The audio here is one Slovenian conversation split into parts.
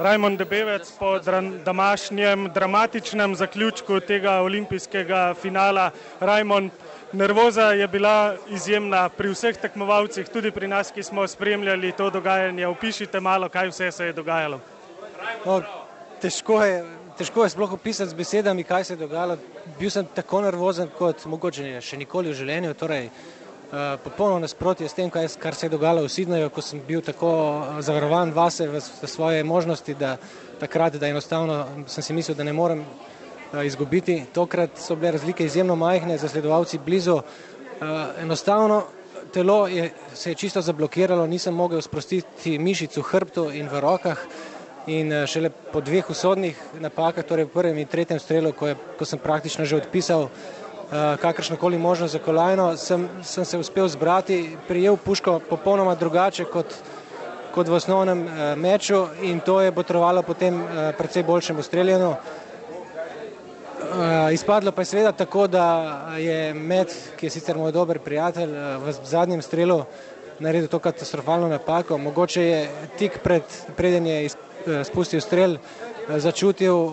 Rajmon Debevec po današnjem dramatičnem zaključku tega olimpijskega finala. Rajmon, nervoza je bila izjemna pri vseh tekmovalcih, tudi pri nas, ki smo spremljali to dogajanje. Opišite malo, kaj vse se je dogajalo. No, težko je, težko je sploh opisati z besedami, kaj se je dogajalo. Bil sem tako nervozen kot mogoče še nikoli v življenju. Torej, Eh, popolno nasprotje s tem, kar se je dogajalo v Sidneju, ko sem bil tako eh, zavarovan vase v svoje možnosti, da takrat, da enostavno sem si mislil, da ne morem eh, izgubiti. Tokrat so bile razlike izjemno majhne, zasledovalci blizu. Enostavno telo je, se je čisto zablokiralo, nisem mogel sprostiti mišic v hrbtu in v rokah. In šele po dveh usodnih napakah, torej v prvem in tretjem strelu, ko, je, ko sem praktično že odpisal Eh, kakršno koli možnost za kolajno, sem, sem se uspel zbrati, prijel puško popolnoma drugače kot, kot v osnovnem uh, meču in to je potrovalo potem uh, predvsej boljšemu streljanju. Izpadlo pa je seveda tako, da je Met, ki je sicer moj dober prijatelj, v zadnjem strelu naredil to katastrofalno napako. Mogoče je tik pred, preden je spustil strel, začutil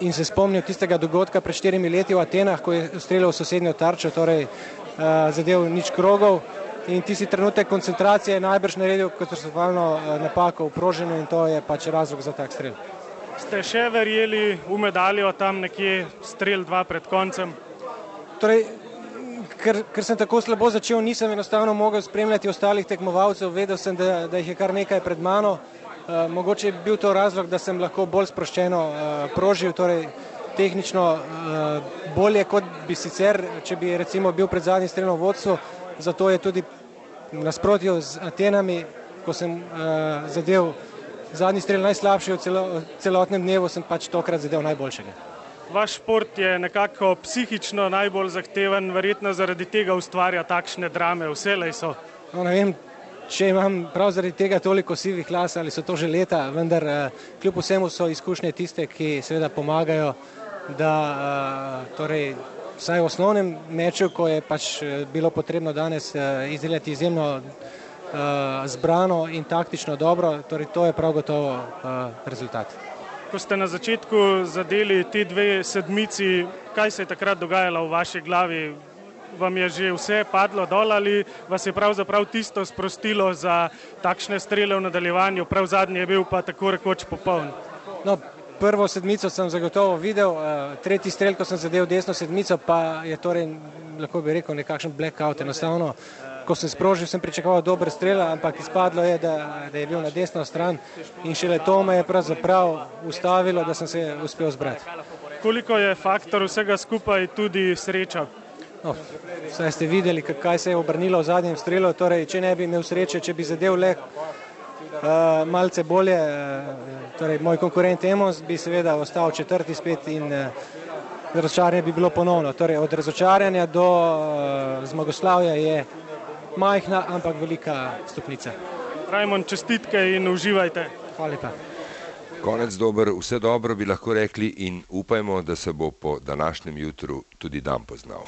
in se spomnil tistega dogodka pred štirimi leti v Atenah, ko je streljal v sosednjo tarčo, torej uh, zadev nič krogov. In tisti trenutek koncentracije je najbrž naredil katastrofalno uh, napako v proženju in to je pač razlog za tak strel. Ste še verjeli v medaljo tam nekje strel dva pred koncem? Torej, ker, ker sem tako slabo začel, nisem enostavno mogel spremljati ostalih tekmovalcev, vedel sem, da, da jih je kar nekaj pred mano. Eh, mogoče je bil to razlog, da sem lahko bolj sproščeno uh, prožil, torej tehnično uh, bolje kot bi sicer, če bi recimo bil pred zadnjim strelom vodstvu, zato je tudi nasprotju z Atenami, ko sem zadev zadnji strel najslabši v celo, celotnem dnevu, sem pač tokrat zadev najboljšega. Vaš šport je nekako psihično najbolj zahteven, verjetno zaradi tega ustvarja takšne drame, vse le so. No, ne vem, če imam prav zaradi tega toliko sivih las ali so to že leta, vendar uh, kljub vsemu so izkušnje tiste, ki seveda pomagajo, da uh, torej, vsaj v osnovnem meču, ko je pač eh, bilo potrebno danes izdelati izjemno zbrano in taktično dobro, torej to je prav gotovo rezultat. Ko ste na začetku zadeli te dve sedmici, kaj se je takrat dogajalo v vaši glavi? Vam je že vse padlo dol ali vas je pravzaprav tisto sprostilo za takšne strele v nadaljevanju, prav zadnji je bil pa tako rekoč popoln? No, prvo sedmico sem zagotovo videl, uh, tretji strel, ko sem zadev desno sedmico, pa je torej, lahko bi rekel, nekakšen blackout enostavno. Ko sem sprožil, sem pričakoval dober strel, ampak izpadlo je, da, da je bil na desno stran in šele to me je pravzaprav ustavilo, da sem se uspel zbrati. Koliko je faktor vsega skupaj tudi sreča? No, Saj ste videli, kaj se je obrnilo v zadnjem strelu. Torej, če ne bi imel sreče, če bi zadev le uh, malce bolje, uh, torej, moj konkurent Emos bi seveda ostal četrti spet in uh, razočaranje bi bilo ponovno. Torej, od razočaranja do uh, zmagoslavja je majhna, ampak velika stopnica. Rajmon, čestitke in uživajte. Hvala lepa. Konec dober, vse dobro bi lahko rekli in upajmo, da se bo po današnjem jutru tudi dan poznal.